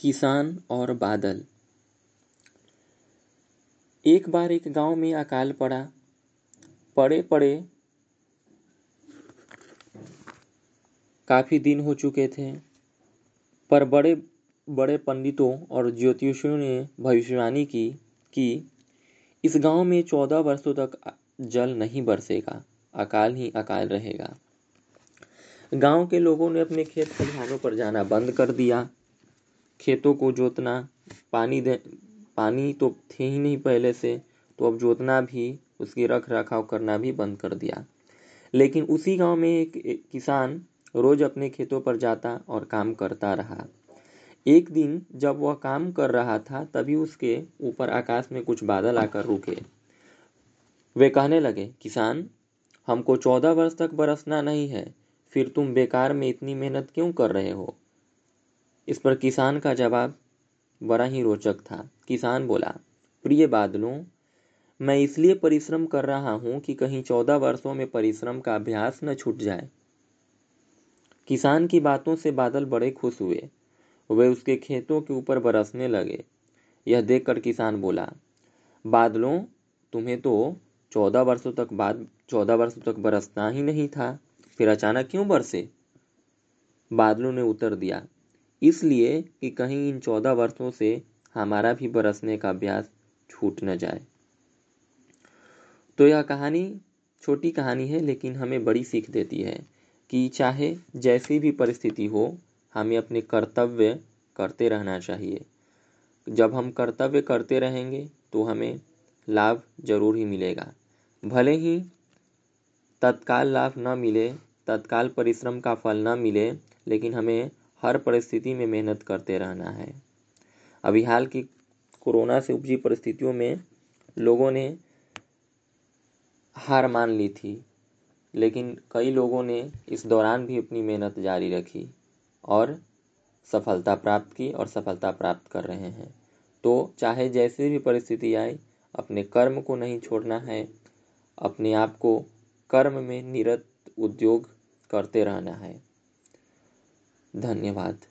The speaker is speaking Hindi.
किसान और बादल। एक बार एक गाँव में अकाल पड़ा। पड़े पड़े काफ़ी दिन हो चुके थे, पर बड़े बड़े पंडितों और ज्योतिषियों ने भविष्यवाणी की कि इस गाँव में चौदह वर्षों तक जल नहीं बरसेगा, अकाल ही अकाल रहेगा। गाँव के लोगों ने अपने खेत खलिहानों पर जाना बंद कर दिया। खेतों को जोतना। पानी दे पानी तो थे ही नहीं पहले से तो अब जोतना भी उसकी रख रखाव करना भी बंद कर दिया। लेकिन उसी गाँव में एक, एक किसान रोज अपने खेतों पर जाता और काम करता रहा। एक दिन जब वह काम कर रहा था तभी उसके ऊपर आकाश में कुछ बादल आकर रुके वे कहने लगे किसान हमको चौदह वर्ष तक बरसना नहीं है फिर तुम बेकार में इतनी मेहनत क्यों कर रहे हो? इस पर किसान का जवाब बड़ा ही रोचक था। किसान बोला, प्रिय बादलों, मैं इसलिए परिश्रम कर रहा हूँ कि कहीं चौदह वर्षों में परिश्रम का अभ्यास न छूट जाए किसान की बातों से बादल बड़े खुश हुए। वे उसके खेतों के ऊपर बरसने लगे। यह देखकर किसान बोला, बादलों, तुम्हें तो चौदह वर्षों तक बाद, चौदह वर्षों तक बरसना ही नहीं था। फिर अचानक क्यों बरसे बादलों ने उत्तर दिया इसलिए कि कहीं इन चौदह वर्षों से हमारा भी बरसने का अभ्यास छूट न जाए। तो यह कहानी छोटी कहानी है, लेकिन हमें बड़ी सीख देती है कि चाहे जैसी भी परिस्थिति हो, हमें अपने कर्तव्य करते रहना चाहिए। जब हम कर्तव्य करते रहेंगे तो हमें लाभ ज़रूर ही मिलेगा। भले ही तत्काल लाभ न मिले, तत्काल परिश्रम का फल न मिले, लेकिन हमें हर परिस्थिति में मेहनत करते रहना है। अभी हाल की कोरोना से उपजी परिस्थितियों में लोगों ने हार मान ली थी, लेकिन कई लोगों ने इस दौरान भी अपनी मेहनत जारी रखी और सफलता प्राप्त की और सफलता प्राप्त कर रहे हैं। तो चाहे जैसी भी परिस्थिति आए, अपने कर्म को नहीं छोड़ना है, अपने आप को कर्म में निरत उद्योग करते रहना है। धन्यवाद।